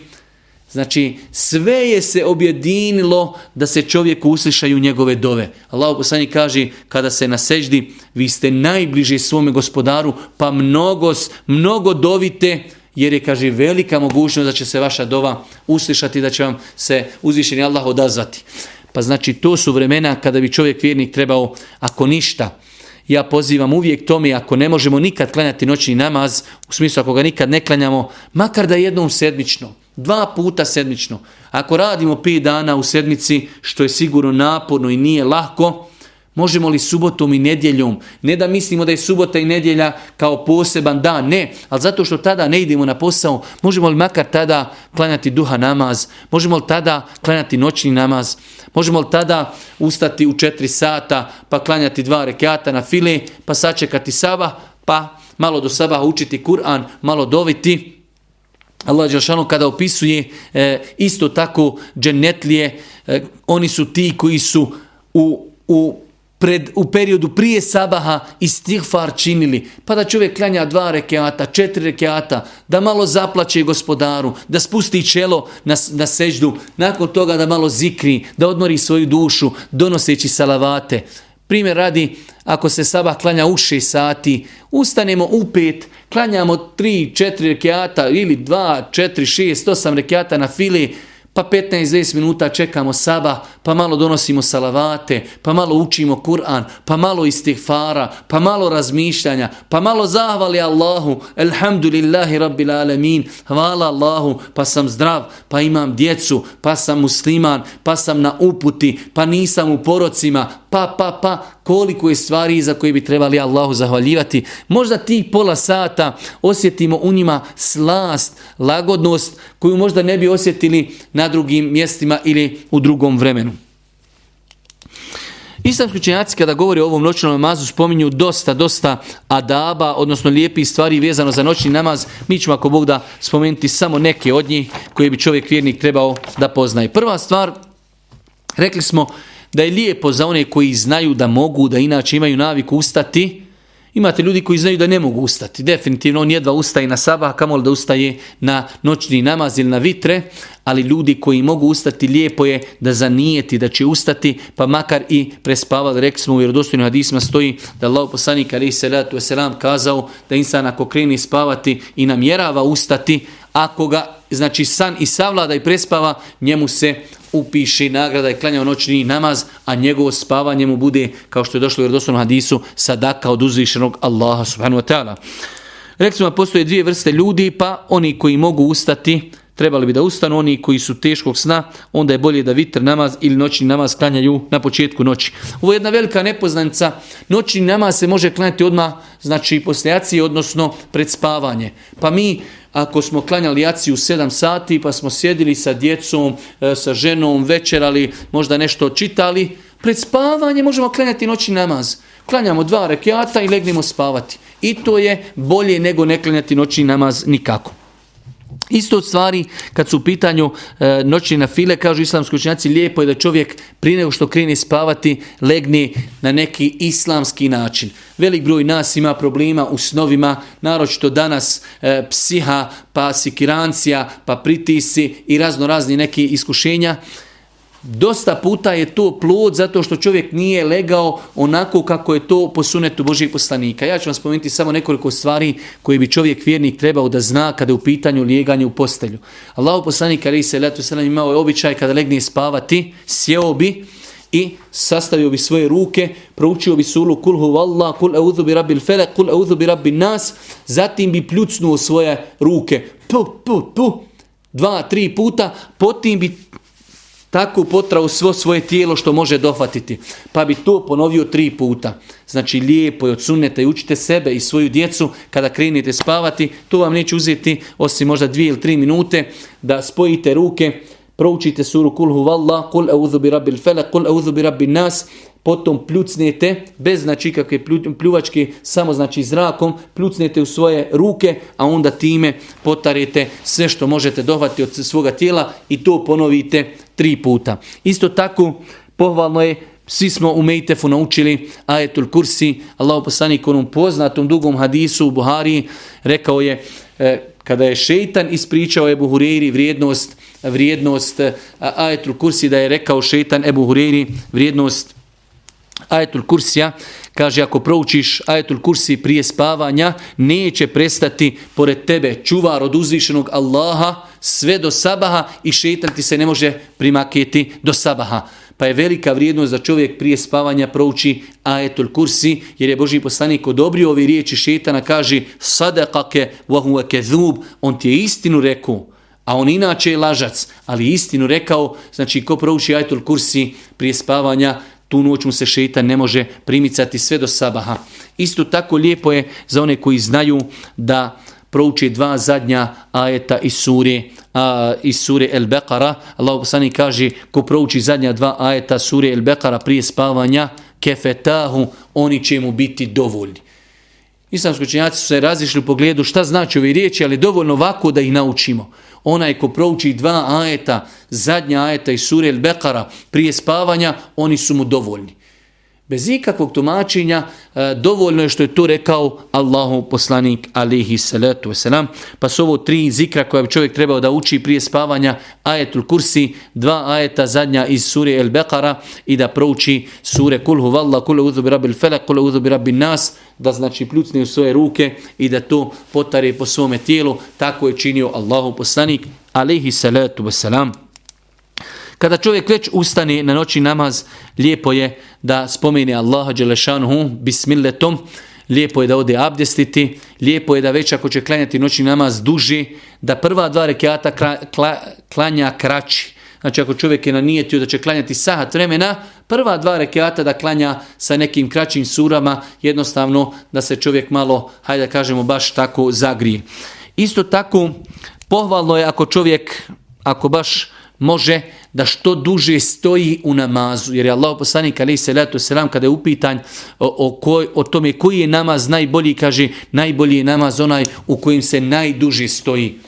znači sve je se objedinilo da se čovjeku uslišaju njegove dove. Allah poslanji kaže kada se na seđdi, vi ste najbliže svome gospodaru, pa mnogo, mnogo dovite, jer je, kaže, velika mogućnost da će se vaša dova uslišati, da će vam se uzvišeni Allah odazvati. Pa znači, to su vremena kada bi čovjek vjernik trebao, ako ništa, ja pozivam uvijek tome, ako ne možemo nikad klanjati noćni namaz, u smislu ako ga nikad ne klanjamo, makar da jednom sedmično, dva puta sedmično. Ako radimo 5 dana u sedmici, što je sigurno naporno i nije lahko, možemo li subotom i nedjeljom, ne da mislimo da je subota i nedjelja kao poseban dan, ne, ali zato što tada ne idemo na posao, možemo li makar tada klanjati duha namaz, možemo li tada klanjati noćni namaz, Možemo li tada ustati u četiri sata, pa klanjati dva rekata na file, pa sačekati saba, pa malo do sabaha učiti Kur'an, malo doviti. Allah Đelšanu kada opisuje e, isto tako dženetlije, e, oni su ti koji su u, u pred, u periodu prije sabaha istighfar činili, pa da čovjek klanja dva rekeata, četiri rekeata, da malo zaplaće gospodaru, da spusti čelo na, na seždu, nakon toga da malo zikri, da odmori svoju dušu, donoseći salavate. Primjer radi, ako se sabah klanja u 6 sati, ustanemo u 5, klanjamo 3, 4 rekeata ili 2, 4, 6, 8 rekeata na fili, pa 15-20 minuta čekamo saba, pa malo donosimo salavate, pa malo učimo Kur'an, pa malo istihfara, pa malo razmišljanja, pa malo zahvali Allahu, elhamdulillahi rabbil alemin, hvala Allahu, pa sam zdrav, pa imam djecu, pa sam musliman, pa sam na uputi, pa nisam u porocima, pa, pa, pa, koliko je stvari za koje bi trebali Allahu zahvaljivati. Možda tih pola sata osjetimo u njima slast, lagodnost koju možda ne bi osjetili na drugim mjestima ili u drugom vremenu. Islamski učenjaci kada govori o ovom noćnom namazu spominju dosta, dosta adaba, odnosno lijepih stvari vezano za noćni namaz. Mi ćemo ako Bog da spomenuti samo neke od njih koje bi čovjek vjernik trebao da poznaje. Prva stvar, rekli smo da je lijepo za one koji znaju da mogu, da inače imaju naviku ustati. Imate ljudi koji znaju da ne mogu ustati. Definitivno on jedva ustaje na sabah, kamol da ustaje na noćni namaz ili na vitre, ali ljudi koji mogu ustati lijepo je da zanijeti da će ustati, pa makar i prespavali. Rekli smo u vjerodostojnim hadisma stoji da Allah poslanik ali se letu selam kazao da insan ako kreni spavati i namjerava ustati, ako ga znači san i savlada i prespava, njemu se upiše nagrada i klanjao noćni namaz, a njegovo spavanje mu bude, kao što je došlo u vjerodostojnom hadisu, sadaka od uzvišenog Allaha subhanahu wa ta'ala. Rekli smo da postoje dvije vrste ljudi, pa oni koji mogu ustati, trebali bi da ustanu, oni koji su teškog sna, onda je bolje da vitr namaz ili noćni namaz klanjaju na početku noći. Ovo je jedna velika nepoznanica. Noćni namaz se može klanjati odmah, znači poslije odnosno pred spavanje. Pa mi ako smo klanjali jaciju u 7 sati, pa smo sjedili sa djecom, e, sa ženom, večerali, možda nešto čitali, pred spavanje možemo klanjati noćni namaz. Klanjamo dva rekiata i legnemo spavati. I to je bolje nego ne klanjati noćni namaz nikako. Isto od stvari, kad su u pitanju e, noćni na file, kažu islamski učenjaci, lijepo je da čovjek prije nego što krene spavati, legne na neki islamski način. Velik broj nas ima problema u snovima, naročito danas e, psiha, pa sikirancija, pa pritisi i razno razni neki iskušenja. Dosta puta je to plod zato što čovjek nije legao onako kako je to po sunetu Božih poslanika. Ja ću vam spomenuti samo nekoliko stvari koje bi čovjek vjernik trebao da zna kada je u pitanju lijeganja u postelju. Allahu poslanik ali se letu selam imao je običaj kada legne spavati, sjeo bi i sastavio bi svoje ruke, proučio bi sulu kul hu vallah, kul eudhu bi rabbil felek, kul eudhu bi rabbil nas, zatim bi pljucnuo svoje ruke, pu, pu, pu, dva, tri puta, potim bi tako potrao svo svoje tijelo što može dohvatiti. Pa bi to ponovio tri puta. Znači lijepo je odsunete i učite sebe i svoju djecu kada krenete spavati. To vam neće uzeti osim možda dvije ili tri minute da spojite ruke, proučite suru kul huvalla, kul eudhu bi rabbil fele, kul eudhu bi rabbil nas, potom pljucnete, bez znači kakve pljuvačke, samo znači zrakom, pljucnete u svoje ruke, a onda time potarete sve što možete dohvati od svoga tijela i to ponovite tri puta. Isto tako, pohvalno je, svi smo u Mejtefu naučili ajetul kursi, Allah poslanik u onom poznatom dugom hadisu u Buhari rekao je, e, kada je šeitan ispričao Ebu Hureyri vrijednost, vrijednost e, ajetul kursi, da je rekao šeitan Ebu Hureyri vrijednost Ajetul Kursija kaže ako proučiš Ajetul Kursi prije spavanja neće prestati pored tebe. Čuvar od uzvišenog Allaha sve do sabaha i šetan ti se ne može primaketi do sabaha. Pa je velika vrijednost da čovjek prije spavanja prouči Ajetul Kursi jer je Boži poslanik odobrio ove riječi šetana kaže sadaqake wa huwa kezub on ti je istinu rekao a on inače je lažac, ali istinu rekao, znači ko prouči Ajetul Kursi prije spavanja tu noć mu se šeitan ne može primicati sve do sabaha. Isto tako lijepo je za one koji znaju da prouči dva zadnja ajeta iz sure, a, iz sure El Beqara. Allah poslani kaže ko prouči zadnja dva ajeta sure El Beqara prije spavanja, kefetahu, oni će mu biti dovoljni. Islamski učenjaci su se razišli u pogledu šta znači ove riječi, ali dovoljno ovako da ih naučimo. Onaj ko prouči dva ajeta, zadnja ajeta iz sure El Bekara prije spavanja, oni su mu dovoljni. Bez ikakvog tumačenja e, dovoljno je što je to rekao Allahov poslanik alihi salatu wasalam. Pa su ovo tri zikra koja bi čovjek trebao da uči prije spavanja ajetul kursi, dva ajeta zadnja iz sure El Beqara i da prouči sure kul huvalla, kule uzu bi rabbil felak, kule uzu bi nas, da znači pljucne u svoje ruke i da to potare po svome tijelu. Tako je činio Allahov poslanik alihi salatu wasalam. Kada čovjek već ustane na noći namaz, lijepo je da spomeni Allaha Đelešanuhu bismilletom, lijepo je da ode abdestiti, lijepo je da već ako će klanjati noćni namaz duži, da prva dva rekiata klanja kraći. Znači ako čovjek je nanijetio da će klanjati sahat vremena, prva dva rekiata da klanja sa nekim kraćim surama, jednostavno da se čovjek malo, hajde da kažemo, baš tako zagrije. Isto tako, pohvalno je ako čovjek, ako baš može da što duže stoji u namazu. Jer je Allah poslanik alaih salatu selam kada je upitan o, o, koj, o tome koji je namaz najbolji, kaže najbolji je namaz onaj u kojim se najduže stoji.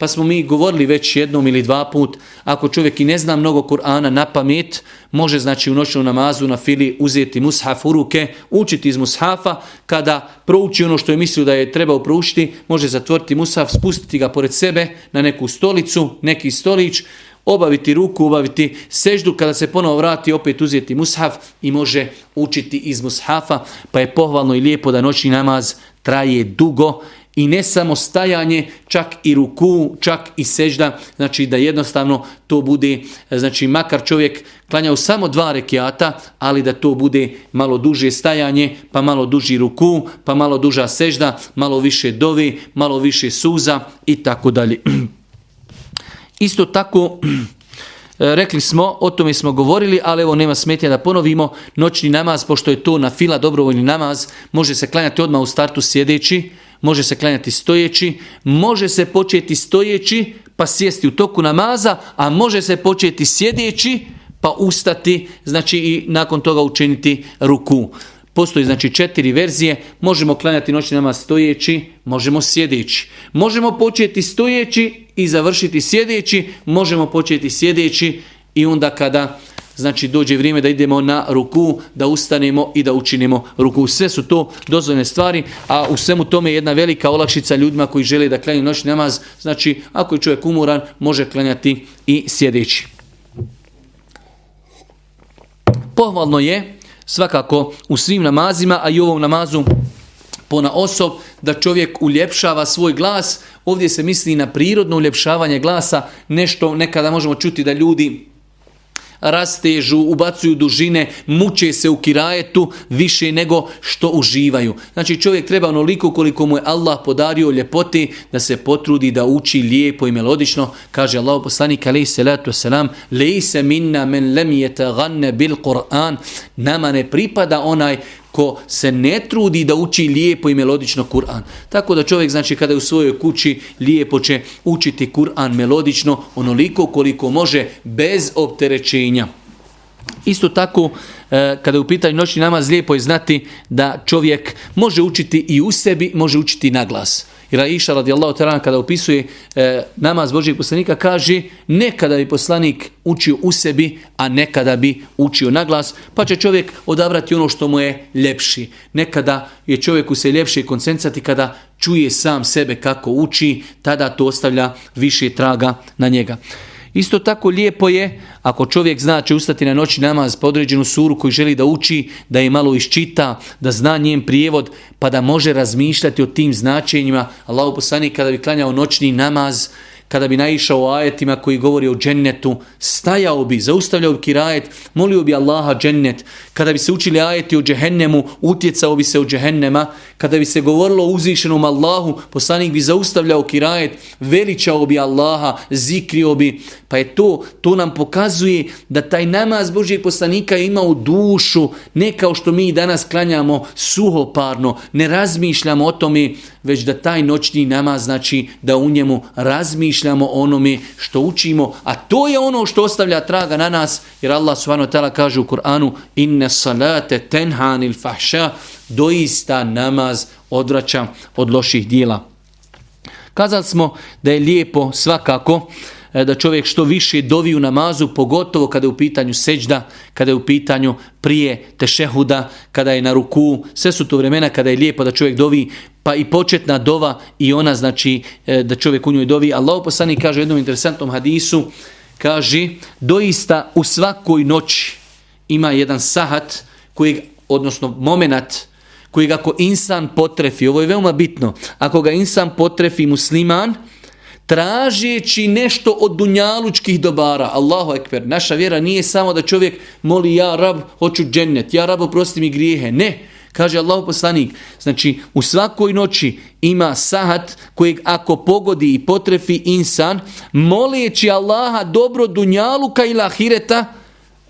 Pa smo mi govorili već jednom ili dva put, ako čovjek i ne zna mnogo Kur'ana na pamet, može znači u noćnom namazu na fili uzeti mushaf u ruke, učiti iz mushafa, kada prouči ono što je mislio da je trebao proučiti, može zatvoriti mushaf, spustiti ga pored sebe na neku stolicu, neki stolić, obaviti ruku, obaviti seždu, kada se ponovo vrati, opet uzeti mushaf i može učiti iz mushafa, pa je pohvalno i lijepo da noćni namaz traje dugo i ne samo stajanje, čak i ruku, čak i sežda, znači da jednostavno to bude, znači makar čovjek klanjao samo dva rekiata, ali da to bude malo duže stajanje, pa malo duži ruku, pa malo duža sežda, malo više dovi, malo više suza i tako dalje. Isto tako, eh, rekli smo, o tome smo govorili, ali evo nema smetnja da ponovimo, noćni namaz, pošto je to na fila dobrovoljni namaz, može se klanjati odmah u startu sjedeći, može se klanjati stojeći, može se početi stojeći pa sjesti u toku namaza, a može se početi sjedeći pa ustati, znači i nakon toga učiniti ruku. Postoji znači četiri verzije, možemo klanjati noćni namaz stojeći, možemo sjedeći. Možemo početi stojeći i završiti sjedeći, možemo početi sjedeći i onda kada znači dođe vrijeme da idemo na ruku, da ustanemo i da učinimo ruku. Sve su to dozvoljene stvari, a u svemu tome je jedna velika olakšica ljudima koji žele da klanju noćni namaz. Znači, ako je čovjek umoran, može klanjati i sjedeći. Pohvalno je svakako u svim namazima, a i u ovom namazu pona osob, da čovjek uljepšava svoj glas. Ovdje se misli na prirodno uljepšavanje glasa, nešto nekada možemo čuti da ljudi rastežu, ubacuju dužine, muče se u kirajetu više nego što uživaju. Znači čovjek treba onoliko koliko mu je Allah podario ljepoti da se potrudi da uči lijepo i melodično. Kaže Allah poslanik alaih salatu wasalam Lejse minna men lem ganne bil Qur'an Nama ne pripada onaj ko se ne trudi da uči lijepo i melodično Kur'an. Tako da čovjek, znači, kada je u svojoj kući lijepo će učiti Kur'an melodično, onoliko koliko može, bez opterećenja. Isto tako, e, kada je u pitanju noćni namaz, lijepo je znati da čovjek može učiti i u sebi, može učiti na glas. Jer Aisha radijallahu ta'ala kada opisuje e, namaz Božijeg poslanika kaže nekada bi poslanik učio u sebi, a nekada bi učio na glas, pa će čovjek odabrati ono što mu je ljepši. Nekada je čovjeku se ljepše koncentrati kada čuje sam sebe kako uči, tada to ostavlja više traga na njega. Isto tako lijepo je ako čovjek zna će ustati na noći namaz po određenu suru koju želi da uči, da je malo iščita, da zna njen prijevod, pa da može razmišljati o tim značenjima. Allahu poslanik kada bi klanjao noćni namaz, kada bi naišao o ajetima koji govori o džennetu, stajao bi, zaustavljao bi kirajet, molio bi Allaha džennet. Kada bi se učili ajeti o džehennemu, utjecao bi se o džehennema. Kada bi se govorilo o uzvišenom Allahu, poslanik bi zaustavljao kirajet, veličao bi Allaha, zikrio bi. Pa je to, to nam pokazuje da taj namaz Božijeg poslanika ima u dušu, ne kao što mi danas klanjamo suhoparno, ne razmišljamo o tome, već da taj noćni namaz znači da u njemu razmišljamo razmišljamo o onome što učimo, a to je ono što ostavlja traga na nas, jer Allah subhanahu wa ta'ala kaže u Kur'anu inne salate tenhanil fahša, doista namaz odvraća od loših dijela. Kazali smo da je lijepo svakako E, da čovjek što više dovi u namazu, pogotovo kada je u pitanju seđda, kada je u pitanju prije tešehuda, kada je na ruku, sve su to vremena kada je lijepo da čovjek dovi, pa i početna dova i ona znači e, da čovjek u njoj dovi. Allah poslani kaže u jednom interesantnom hadisu, kaže doista u svakoj noći ima jedan sahat, koji, odnosno momenat, koji ako insan potrefi, ovo je veoma bitno, ako ga insan potrefi musliman, tražeći nešto od dunjalučkih dobara. Allahu ekber, naša vjera nije samo da čovjek moli ja rab, hoću džennet, ja rab, oprosti mi grijehe. Ne, kaže Allahu poslanik. Znači, u svakoj noći ima sahat kojeg ako pogodi i potrefi insan, molijeći Allaha dobro dunjaluka i lahireta,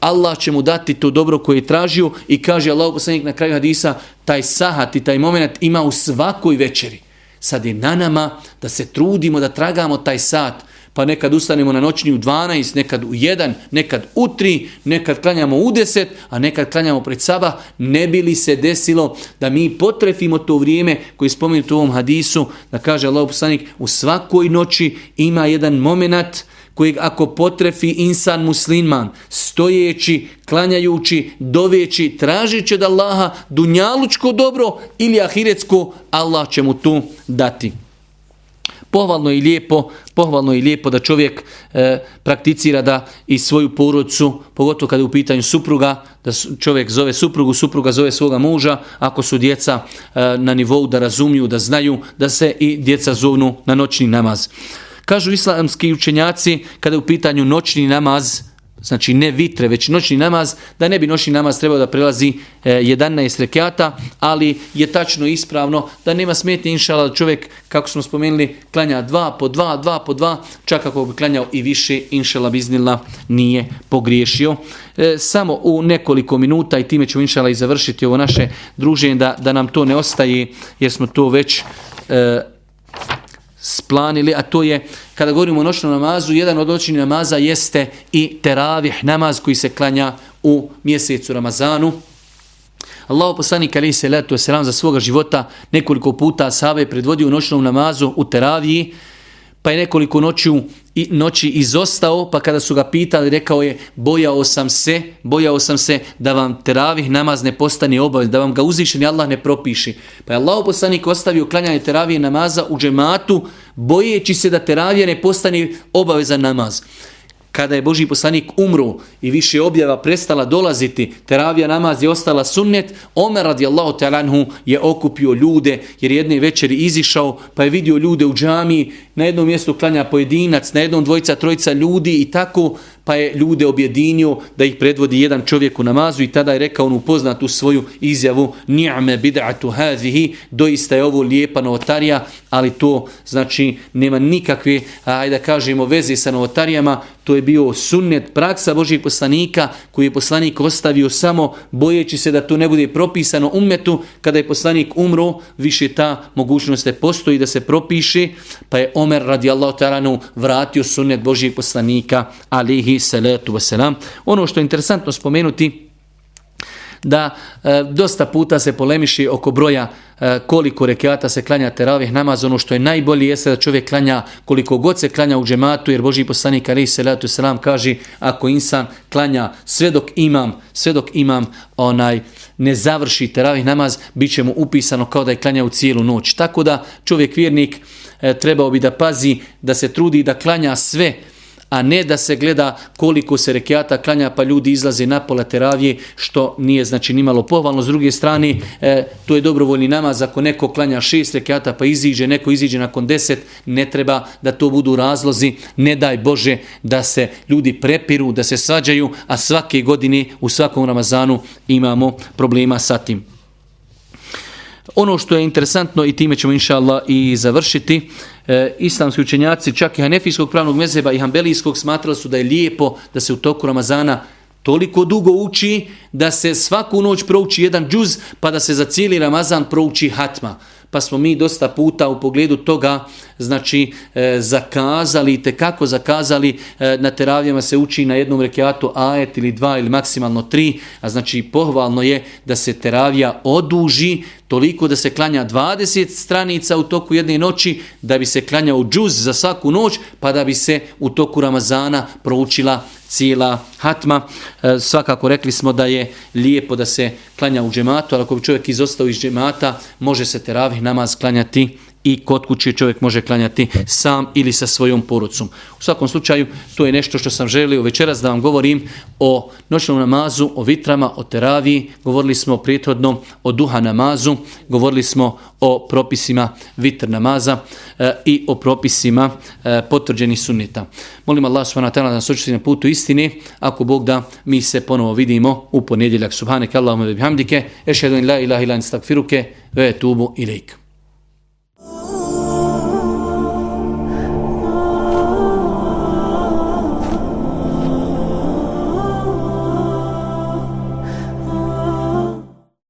Allah će mu dati to dobro koje je tražio i kaže Allahu poslanik na kraju hadisa, taj sahat i taj moment ima u svakoj večeri. Sad je na nama da se trudimo da tragamo taj sat, pa nekad ustanemo na noćni u 12, nekad u 1, nekad u 3, nekad klanjamo u 10, a nekad klanjamo pred saba, ne bi li se desilo da mi potrefimo to vrijeme koji je spomenuto u ovom hadisu, da kaže Allah poslanik, u svakoj noći ima jedan moment kojeg ako potrefi insan musliman, stojeći, klanjajući, doveći, tražići od Allaha dunjalučko dobro ili ahiretsko, Allah će mu tu dati. Pohvalno i lijepo, pohvalno i lijepo da čovjek e, prakticira da i svoju porodcu, pogotovo kada je u pitanju supruga, da čovjek zove suprugu, supruga zove svoga muža, ako su djeca e, na nivou da razumiju, da znaju, da se i djeca zovnu na noćni namaz. Kažu islamski učenjaci kada je u pitanju noćni namaz, znači ne vitre, već noćni namaz, da ne bi noćni namaz trebao da prelazi e, 11 rekiata, ali je tačno ispravno da nema smetnje inšala da čovjek, kako smo spomenuli, klanja dva po dva, dva po dva, čak ako bi klanjao i više, inšala biznila nije pogriješio. E, samo u nekoliko minuta i time ćemo inšala i završiti ovo naše druženje, da, da nam to ne ostaje, jer smo to već... E, splanili, a to je, kada govorimo o noćnom namazu, jedan od noćnih namaza jeste i teravih namaz koji se klanja u mjesecu Ramazanu. Allahu poslanik alejhi salatu vesselam za svoga života nekoliko puta sahabe predvodio u noćnom namazu u teraviji pa je nekoliko noći, i, noći izostao, pa kada su ga pitali, rekao je, bojao sam se, bojao sam se da vam teravih namaz ne postane obavez, da vam ga uzvišeni Allah ne propiši. Pa je Allah poslanik ostavio klanjanje teravije namaza u džematu, bojeći se da teravije ne postane obavezan namaz. Kada je Boži poslanik umru i više objava prestala dolaziti, teravija namaz je ostala sunnet, Omer radijallahu talanhu je okupio ljude jer jedne večeri izišao pa je vidio ljude u džami, na jednom mjestu klanja pojedinac, na jednom dvojica, trojica ljudi i tako pa je ljude objedinio da ih predvodi jedan čovjek u namazu i tada je rekao onu poznatu svoju izjavu ni'me bid'atu hadhihi doista je ovo lijepa novotarija ali to znači nema nikakve ajde da kažemo veze sa novotarijama. To je bio sunnet praksa Božijeg poslanika koji je poslanik ostavio samo bojeći se da to ne bude propisano umetu kada je poslanik umro više ta mogućnost ne postoji da se propiše pa je Omer radijallahu ta'ala vratio sunnet Božijeg poslanika alihi salatu wasalam. Ono što je interesantno spomenuti, da e, dosta puta se polemiši oko broja e, koliko rekiata se klanja teravih namaz, ono što je najbolje jeste da čovjek klanja koliko god se klanja u džematu, jer Boži poslanik Ali Selatu Selam kaže ako insan klanja sve dok imam, sve dok imam onaj ne završi teravih namaz, bit će mu upisano kao da je klanja u cijelu noć. Tako da čovjek vjernik e, trebao bi da pazi, da se trudi da klanja sve a ne da se gleda koliko se rekiata klanja pa ljudi izlaze na pola teravije, što nije znači nimalo pohvalno. S druge strane, e, to je dobrovoljni namaz, ako neko klanja šest rekiata pa iziđe, neko iziđe nakon deset, ne treba da to budu razlozi, ne daj Bože da se ljudi prepiru, da se svađaju, a svake godine u svakom Ramazanu imamo problema sa tim. Ono što je interesantno i time ćemo inša Allah i završiti, e, islamski učenjaci čak i hanefijskog pravnog mezeba i hambelijskog smatrali su da je lijepo da se u toku Ramazana toliko dugo uči da se svaku noć prouči jedan džuz pa da se za cijeli Ramazan prouči hatma pa smo mi dosta puta u pogledu toga znači e, zakazali, te kako zakazali, e, na teravijama se uči na jednom rekiatu ajet ili dva ili maksimalno tri, a znači pohvalno je da se teravija oduži toliko da se klanja 20 stranica u toku jedne noći, da bi se klanjao džuz za svaku noć, pa da bi se u toku Ramazana proučila cijela hatma. E, svakako rekli smo da je lijepo da se klanja u džematu, ali ako bi čovjek izostao iz džemata, može se teravih namaz klanjati i kod kuće čovjek može klanjati sam ili sa svojom porucom. U svakom slučaju, to je nešto što sam želio večeras da vam govorim o noćnom namazu, o vitrama, o teraviji, govorili smo prijethodno o duha namazu, govorili smo o propisima vitr namaza e, i o propisima e, potvrđenih sunnita. Molim Allah subhanahu wa ta'ala da nas očiti na putu istine, ako Bog da mi se ponovo vidimo u ponedjeljak. Subhaneke Allahumma bihamdike, ešhedu in la ilaha ilan stakfiruke, ve tubu ilaikum.